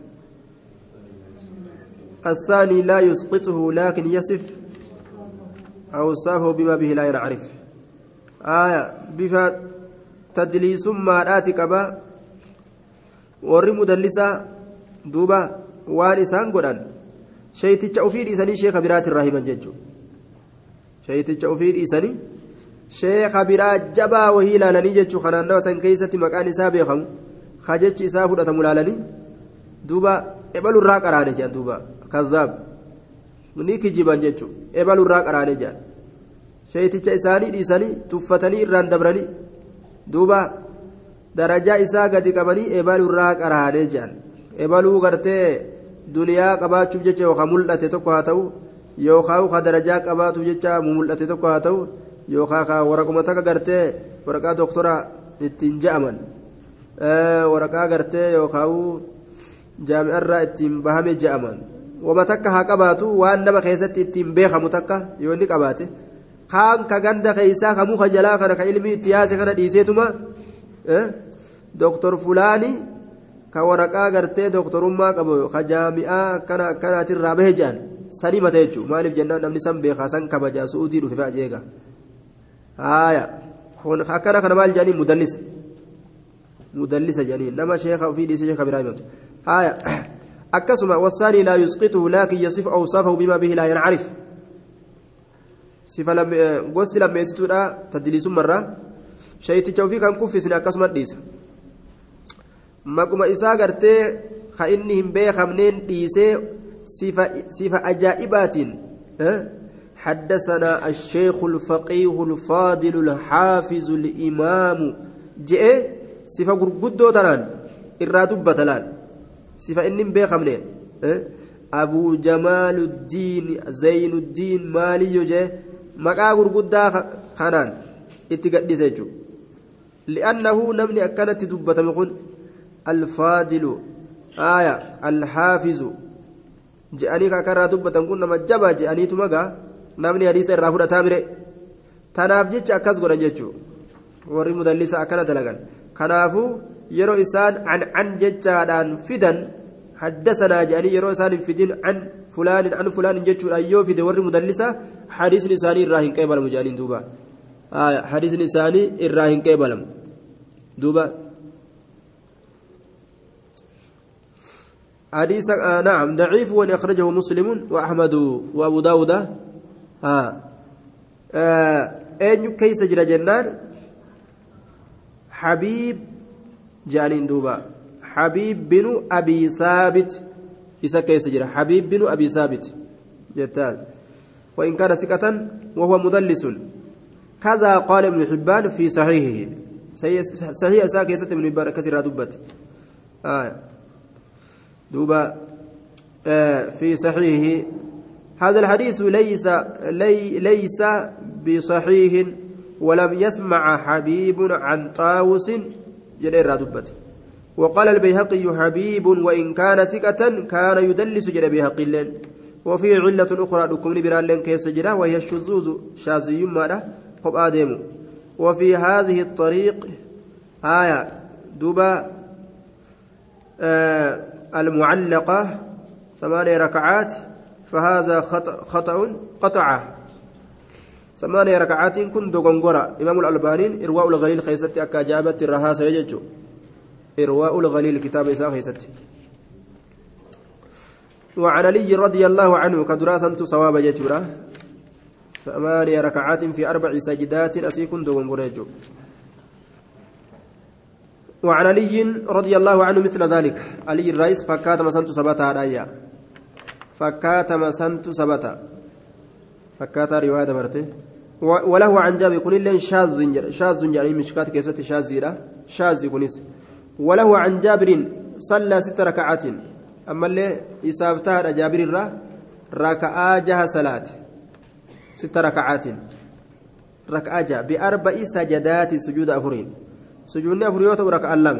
الثاني لا يسقطه لكن يصف. أوصافه بما به لا ينعرف آية. بفا tadliisummaadhaati qaba warri mudallisaa duuba waan isaan godhan shayticha ufii dhiisanii sheeka biraatirraa himan jechuudha shayticha ufii dhiisanii sheeka biraa jabaa wahii ilaalanii jechuudha kanaan nama san keessatti maqaan isaa beekamu kajechi isaa fudhatamu ilaalanii duuba ebalurraa qaraane jedhan duuba kazaab ni kijiban jechuudha ebalurraa qaraane jedhan. sheeticha isaanii dhiisanii tuffatanii irraan dabranii duuba darajaa isaa gadi qabanii ebaluu irraa qaraanee jedhan ebaluu gartee duniyaa qabaachuuf jecha yookaan mul'ate tokko haa ta'u yookaan ka darajaa qabaatuuf jecha mul'ate tokko haa ta'u yookaan ka waraquma takka gartee waraqaa doktora ittiin je'aman waraqaa gartee yookaan jaami'arraa ittiin bahame je'aman wama takka haa qabaatu waan nama keessatti ittiin beekamu takka yoo inni qabaate. kaan ka ganda keeysaa ka muka jalaa kana ka ilmi itti yaase kana dhiiseetuma doktor fulaani ka waraqaa gartee doktorummaa qabu ka jaami'aa akkana akkanaatirraa bahe jedhan sanii mata jechuun maaliif jennaan namni san beekaa san kabajaa su'uudii dhufe fa'a jeega haaya akkana kana maal jedhanii mudallisa mudallisa jedhanii nama sheeka ofii dhiisee sheeka biraa himatu haaya akkasuma wasaanii laa yusqituhu laakin yasif awsaafahu bimaa bihi laa yancarif sifa gosti lammeessituudha taddilisummarraa shayiticha ofii kan kuffisne akkasuma dhiisa maquma isaa gartee ka inni hin beekamneen dhiisee sifa ajaa'ibaatiin حدثنا الشيخ الفقيه الفاضل الحافظ الإمام جئ صفة قرقدو تنان إرى دبة تلان صفة إنم بيخمنين أبو جمال الدين زين الدين مالي يجي maqaa gurguddaa kanaan itti gadhise namni akkanatti dubbatame kun alfaadilu aaya alhaafizu je'anii kakarraa dubbatan kun nama jabaa je'aniitu magaa namni hadiisa irraa fudhataa mire tanaaf jecha akkas godhan jechuudha warri mudallisa akkana dalagan kanaafuu yeroo isaan an an jechaadhaan fidan haddasanaa je'anii yeroo isaan hin fidin an fulaanin an fulaanin jechuudhaan yoo fide warri mudallisa حديث لساني الراهن قبل مجانين دوبا آه حديث لساني الراهن قبل دوبا حديث آه نعم ضعيف وان اخرجه مسلم وأحمد وأبو داود. آه. آه أين كيس جرى جنان؟ حبيب جانين دوبا حبيب بن أبي ثابت. إذا كيس جرى. حبيب بن أبي ثابت. جتال. وإن كان ثقة وهو مدلس. كذا قال ابن حبان في صحيحه. صحيح ساكي ست من حبان كثير دبت. آه. دوبا. آه في صحيحه. هذا الحديث ليس لي ليس بصحيح ولم يسمع حبيب عن طاووس جدير دبته وقال البيهقي حبيب وإن كان ثقة كان يدلس جد بيهقي الليل. وفي علة أخرى لكم برالين كيس جدا وهي الشذوذ شاذي ماذا خب آدم وفي هذه الطريق آية دبا آه المعلقة ثمانية ركعات فهذا خطأ, خطأ قطعه ثمانية ركعات كن دوغنغورا إمام الألباني إرواء الغليل خيستي أكا جابت الرهاسة يججو. إرواء الغليل كتاب إساء خيستي. وعن علي رضي الله عنه كدراسة صواب جتورا ثمانية ركعات في أربع سجدات أسيكن دوغنغورا يجو وعن علي رضي الله عنه مثل ذلك. علي الرئيس فكات مسنت سبتا رأيا. فكات مسنت سبتا. فكات رواية برته وله عن جابر كن لين شاذ شاذ يعني مشكات كيست شاذيرة شاذ كنيس وله عن جابر صلى ست ركعات. أما اللي إسابتها جابر الرا صلاة. ست ركعات ركعة بأربع سجدات سجود أفرين سجود أفرين ركعة لم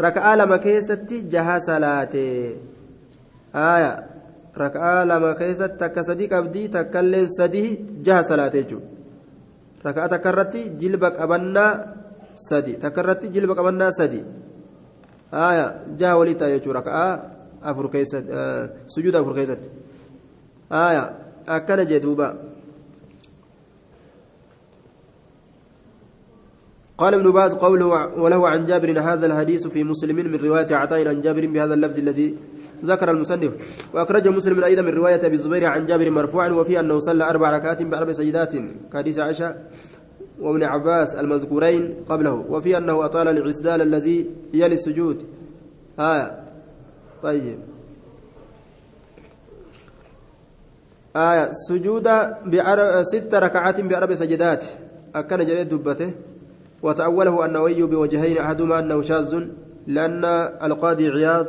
ركعة لما كيست جها صلاة آية ركعة لما كيست تك صديق أبدي تكلم صديه جها صلاة جو rakaa takka irratti jilba qabannaa sadi takka irratti jilba qabannaa sadi aya jaha walii ta'a jechuudha rakaa afur keessatti sujuuda afur keessatti aya akkana jee duuba قال ابن باز قوله وله عن جابر هذا الحديث في مسلم من رواية عطاء عن جابر بهذا اللفظ الذي ذكر المصنف. وأخرج مسلم أيضا من رواية أبي الزبير عن جابر مرفوعا وفي أنه صلى أربع ركعات بأربع سجدات. كحديث عائشة وابن عباس المذكورين قبله. وفي أنه أطال الاعتدال الذي يلي السجود آية طيب. آية سجود ست ركعات بأربع سجدات. أكن جريد دبته. وتأوله النووي بوجهين أحدهما أنه شاذ لأن القاضي عياض.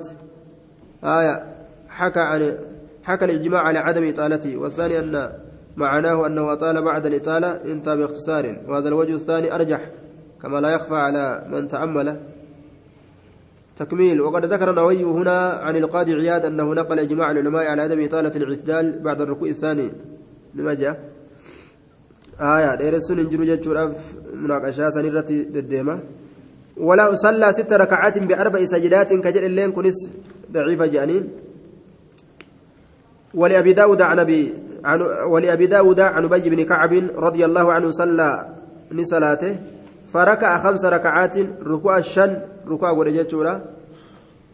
آية حكى عن حكى الإجماع على عدم إطالته والثاني أن معناه أنه أطال بعد الإطالة انتهى باختصار وهذا الوجه الثاني أرجح كما لا يخفى على من تأمل. تكميل وقد ذكر النووي هنا عن القاضي عياد أنه نقل إجماع العلماء على عدم إطالة الاعتدال بعد الركوع الثاني. لما جاء آية ديرسون انجرو جتشوراف مناقشة سنرة الديمة ولا صلى ست ركعات بأربع سجدات كجل اللين كنس ضعيفة جانين ولأبي داود عن أبي عن ولأبي داود عن أبي بن كعب رضي الله عنه صلى نصلاته فركع خمس ركعات ركوع الشن ركوع قول جتشورا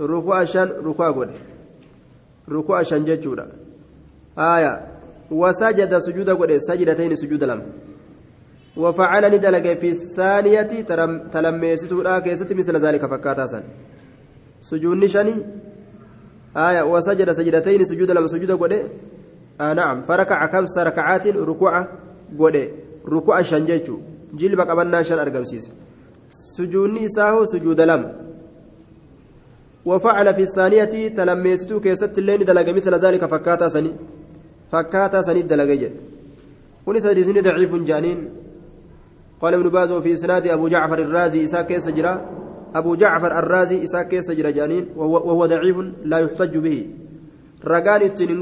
ركوع الشن ركوع قول ركوع الشن جتشورا آية وسجد سجود قول سجدتين سجود لم. وفعل ندلق في الثانية تلميسته لا كيست مثل ذلك فكاتا سجود نشاني. آية وسجد سجدتين سجود لم سجود قول آه نعم. فركع خمس ركعات ركوع قول ركوع شنجيتشو. جلب قبلنا شن أرقمسيس سجود ساهو سجود لم. وفعل في الثانية تلميسته كيست اللين دلق مثل ذلك فكاتا سني فكاتا سني دلقية. وليس حديثني ضعيف جانين. قال ابن باز وفي إسناد أبو جعفر الرازي إساء كيس جرا. أبو جعفر الرازي إساء كيس جرا جانين. وهو, وهو ضعيف لا يحتج به. رقان التنين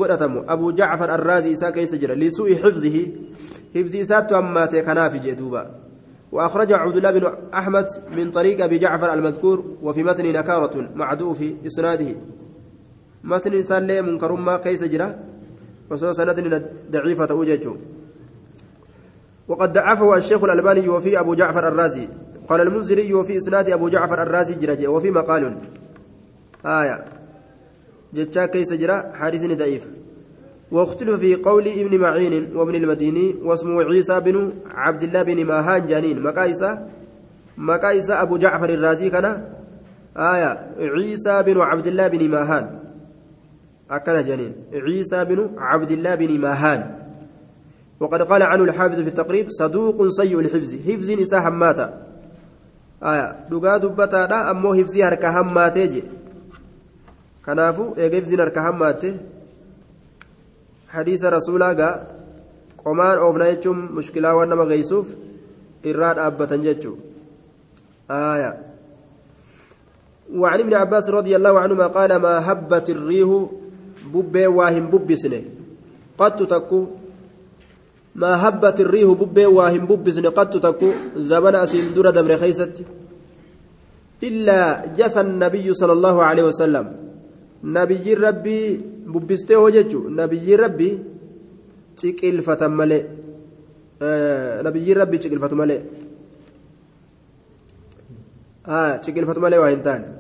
أبو جعفر الرازي إساء كيس جرا. لسوء حفظه. حفظ إساء أما تكناف جدوبا وأخرج عبد الله بن أحمد من طريق أبي جعفر المذكور. وفي متن نكارة معدوء في إسناده. متن إنسان منكر ما كيس جرا. وسوى سند ضعيفة وجهه وقد ضعفه الشيخ الألباني وفي أبو جعفر الرازي. قال المنذري وفي إسناد أبو جعفر الرازي جرج وفي مقال. آية. جتشا كيس جرا حارس ضعيف. واختلف في قول ابن معين وابن المديني واسمه عيسى بن عبد الله بن ماهان جانين. مكايسة مكايسة أبو جعفر الرازي كان. آية. عيسى بن عبد الله بن ماهان. أكل جانين عيسى بن عبد الله بن ماهان. وقد قال عنه الحافظ في التقريب صدوق سيء الحفظ. حفظ نساء هماتا آية. دقا دبتا لا أمو حفظي هركا هماتي جي. eegeefsiin harka hammaatte hadiisa rasuulaa gaa qomaan oofna jechuun mushkilaa waan nama geessuuf irraa dhaabbatan jechuudha. آية. وعن ابن عباس رضي الله عنهما قال ما هبت الريح ببي واهم ببسنه قد تكو ما هبت الريح ببي واهم ببسنه قد تكو زمن أسين دور دبر خيست إلا جثى النبي صلى الله عليه وسلم نبي ربي ببسته وجهه نبي ربي تقل فتملي آه نبي ربي تقل فتملي ciqilfatu malee waa hin taane.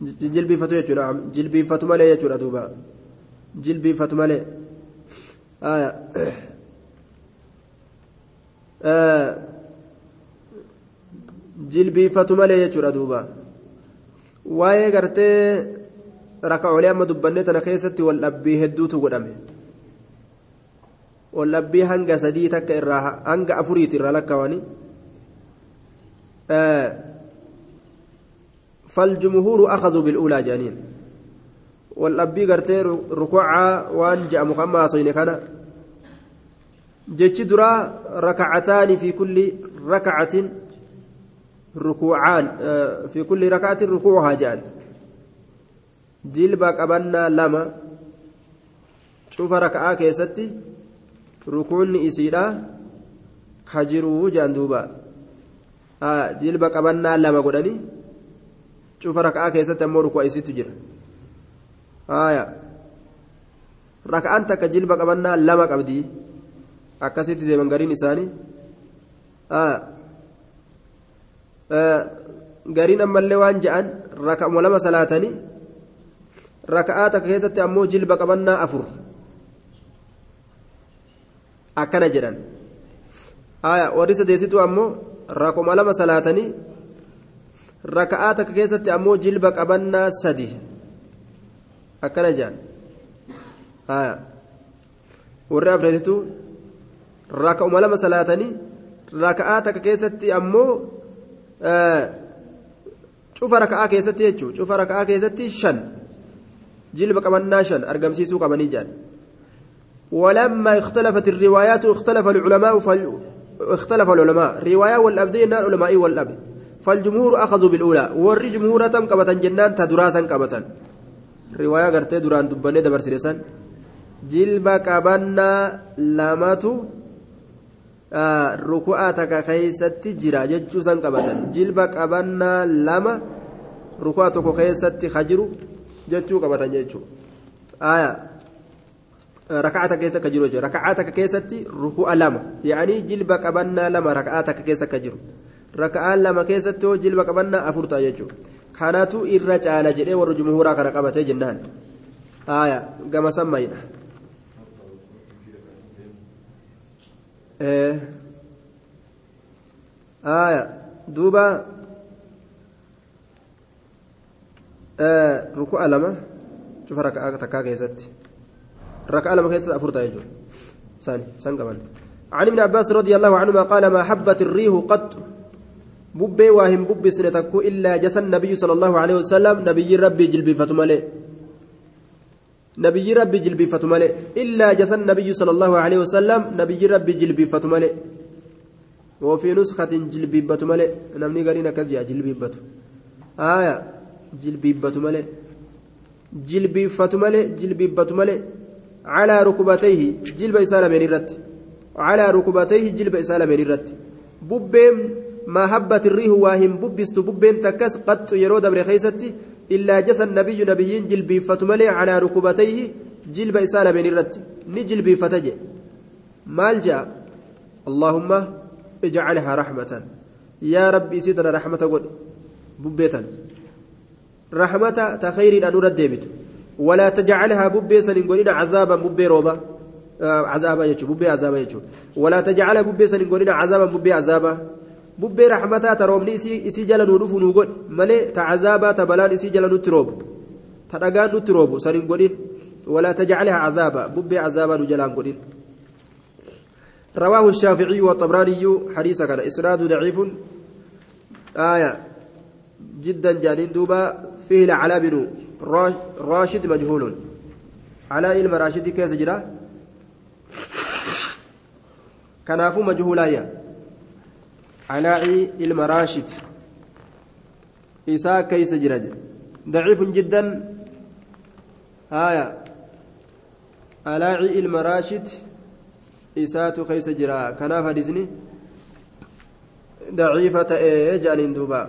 Jilbiifatu jechuudha jilbiifatu malee jechuudha duuba jilbiifatu malee jilbiifatu malee jechuudha duuba waa'ee gartee raka'oolee amma dubbannee tana keessatti wal dhabbii hedduutu godhame wal dhabbii hanga sadii takka irraa hanga afuriiti irraa lakkaawanii فالجمهور أخذوا بالأولى جانين والأبي قرتي ركوعا وان جاء مخمى كان. جتش درا ركعتان في كل ركعة ركوعان في كل ركعة ركوعها جان. جلبك أبنا لما شوف ركعة كيستي ركون إسيدا خجروا جاندوبا jilba qabannaa lama godhanii cufa raka'aa keessatti ammoo rukuu isitti jira raka'aan takka jilba qabannaa lama qabdi akkasitti deeman gariin isaanii gariin ammallee waan ja'an raka'uma lama salaatanii raka'aa takka keessatti ammoo jilba qabannaa afur akkana jedhan warri sadeessitu ammoo rakuma lama salaatanii raka'aa takka keessatti ammoo jilba qabannaa sadi akkana jedhan warri afreessitu raka'uma lama salaatanii raka'aa takka keessatti ammoo cufa raka'aa keessatti jechuun cufa raka'aa keessatti shan jilba qabannaa shan argamsiisuu qabanii jedhan ولما اختلفت الروايات اختلف العلماء فال... اختلف العلماء رواية والأبدين العلماء والأب فالجمهور أخذوا بالأولى. والر جمهور تم قبة جنان تدراسا قبة رواية قرتي دران دبني دبر سرسان جلب قبنا لاماتو آه ركوعاتك كيست جرا ججوسا قبة جلب قبنا لما ركوعاتك كيست خجرو ججو قبة ججو. آية. ركعتك كيسة كجرو ركعتك كيستي ركوع لما يعني جلب قبنا لما ركعتك كيسة كجرو ركعة لما كيستي جلب قبنا أفرتا يجو كانت إرجع على جري والجمهور كان قبته جنان آية كما سمينا إيه آية دوبا آه ركوع لما شوف ركعة تكا كيستي ركعة لما كيست أفرتا يجو ثاني سنقبل عن ابن عباس رضي الله عنهما قال ما حبت الريح قط ببي واهم ببي سنتكو إلا جثى النبي صلى الله عليه وسلم نبي ربي جلبي فتمالي نبي ربي جلبي فتمالي إلا جثى النبي صلى الله عليه وسلم نبي ربي جلبي فتمالي وفي نسخة جلبي بتمالي نمني قرينا كذيا جلبي بتو آية جلبي بتمالي جلبي فتمالي جلبي بتمالي على ركبتيه جلب إسالة من الرت على ركبتيه جلب إسالة من الرت ببين ما هبت الريح واهم ببست ببين تكس قد يرود بر خيستي إلا جثى النبي نبيين جلبي فتملي على ركبتيه جلب إسالة من الرت نجلبي فتجي مالجا اللهم اجعلها رحمة. يا ربي سيدنا رحمة قد ببيتا رحمة تخير أن ردبت ولا تجعلها ببي سنقولين عذابا ببي روبا. آه عذابا يجو ببي عذابا يجو. ولا تجعلها ببي سنقولين عذابا ببي عذابا. ببي رحمتا تروبني إسي إسي جل نودف نوغد ملي تعذابا تبلان إسي جل نتروب تدقان نتروب سنقولين ولا تجعلها عذابا ببي عذابا نجلان قولين رواه الشافعي والطبراني حديث كان إسناد ضعيف آية جدا جانين دوبا فيه العلاء بن راشد مجهول علاء المراشد كيس جرا كنافو مجهولايا علاء المراشد إساء كيس جرا ضعيف جدا آية علاء المراشد إساء كيس جرا كناف حديثني ضعيفة إيه جانين دوبا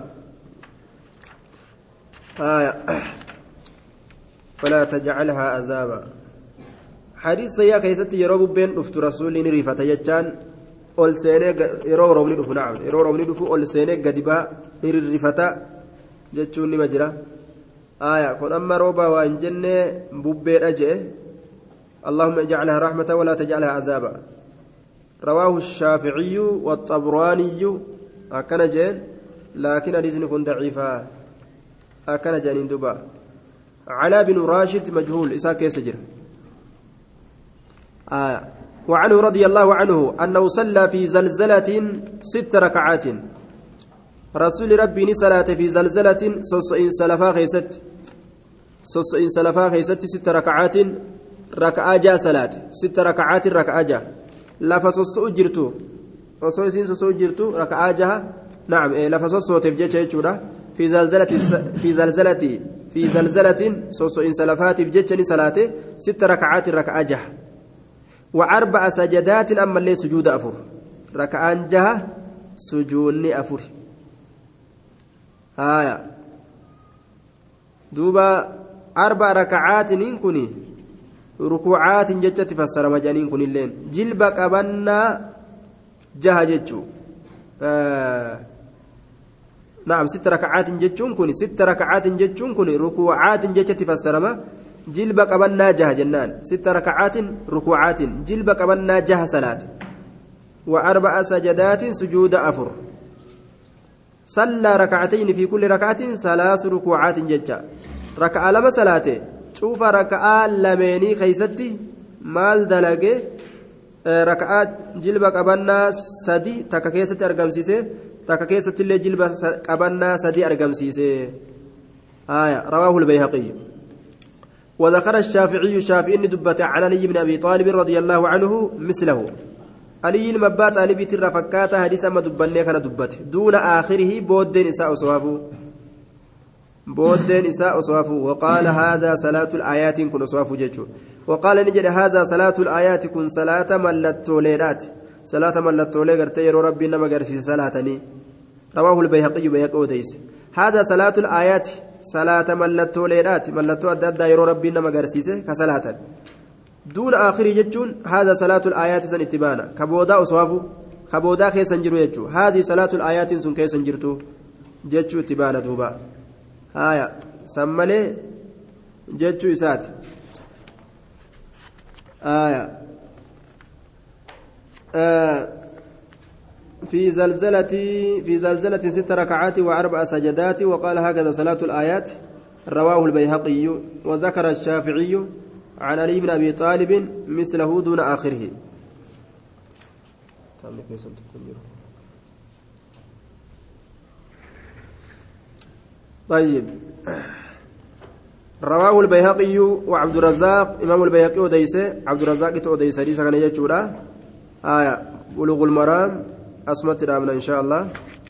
آية فلا تجعلها عذابا حديث سيا كيست يرو بين دفت رسول ريفة يجان ol seenee yeroo roobni dhufu naam yeroo roobni dhufu ol seenee gadi baa ni rirrifata jechuun nima jira aya kun amma rooba waa hin jenne bubbeedha jee اللهم اجعلها رحمة ولا تجعلها عذابا رواه الشافعي والطبراني أكن جين لكن حديث كن ضعيفا أكن جانين دبا على بن راشد مجهول إساك يسجر آه وعنه رضي الله عنه أنه صلى في زلزلة ست ركعات رسول ربي صلاة في زلزلة صصئين سلفا خيست صصئين سلفا خيست ست ركعات ركعة جا صلاة ست ركعات ركعة جا لفا صصئ جرتو osoo isiin sosoo jirtu raka'aa jaha naam lafa sossooteef jecha jechuudha fi zalzalati fi zalzalati fi zalzalatin soso'insa lafaatiif jecha ni salaate sitta raka'aatin raka'aa jaha وأربع سجدات أما اللي سجود أفر ركعان جهة سجوني أفر آية دوبا أربع ركعات نكوني ركوعات جتت فسر مجانين كن اللين جلب قبنا جهة جتشو آه نعم ست ركعات جتشون كوني ست ركعات جتشون كوني ركوعات جتت فسر jaha jennaan sitta rakacaatin rukuucaatin jilba qabannaa jaha salaate wa arba'a sajadaatin sujuuda afur sallaa rakacatayni fi kulli rakaatin salaasu rukuucaatin jecha raka'a lama salaate cuufa raka'aa lameenii keeysatti maal dalage raka'aa jilba qabannaa sadi takka keessatti argamsiise takka keessatti illee jilba qabannaa sadi argamsiise رواه البيهقي وذكر الشافعي الشافعي دبت عن علي بن أبي طالب رضي الله عنه مثله. علي المبات علي بيت الرفكات حديث أما دبني كان دبت دون آخره بودين إساء صوابه بودين إساء صوافه وقال هذا صلاة الآيات كن صوافه جيشه وقال نجد هذا صلاة الآيات كن صلاة ملتولينات صلاة ملتولي قرتي ربي نما قرسي صلاتني. رواه البيهقي بيهقي هذا صلاة الآيات salaata mallattoo leedhaati mallattoo adda addaa yeroo rabbiin nama agarsiise ka salaatan duuna aakhirii jechuun haadha salaatul aayaati san itti baana ka boodaa oswaafu ka boodaa keessan jiru jechuu haadhi salaatul aayaatiin sun keessan jirtu jechuu itti baana duuba haaya san malee jechuu isaati haaya في زلزلة في زلزلة ست ركعات وأربع سجدات وقال هكذا صلاة الآيات. رواه البيهقي وذكر الشافعي عن علي بن أبي طالب مثله دون آخره. طيب. رواه البيهقي وعبد الرزاق إمام البيهقي وديسه عبد الرزاق توديسه ليس كان يجورا آية بلوغ المرام. أسمت رامنا إن شاء الله.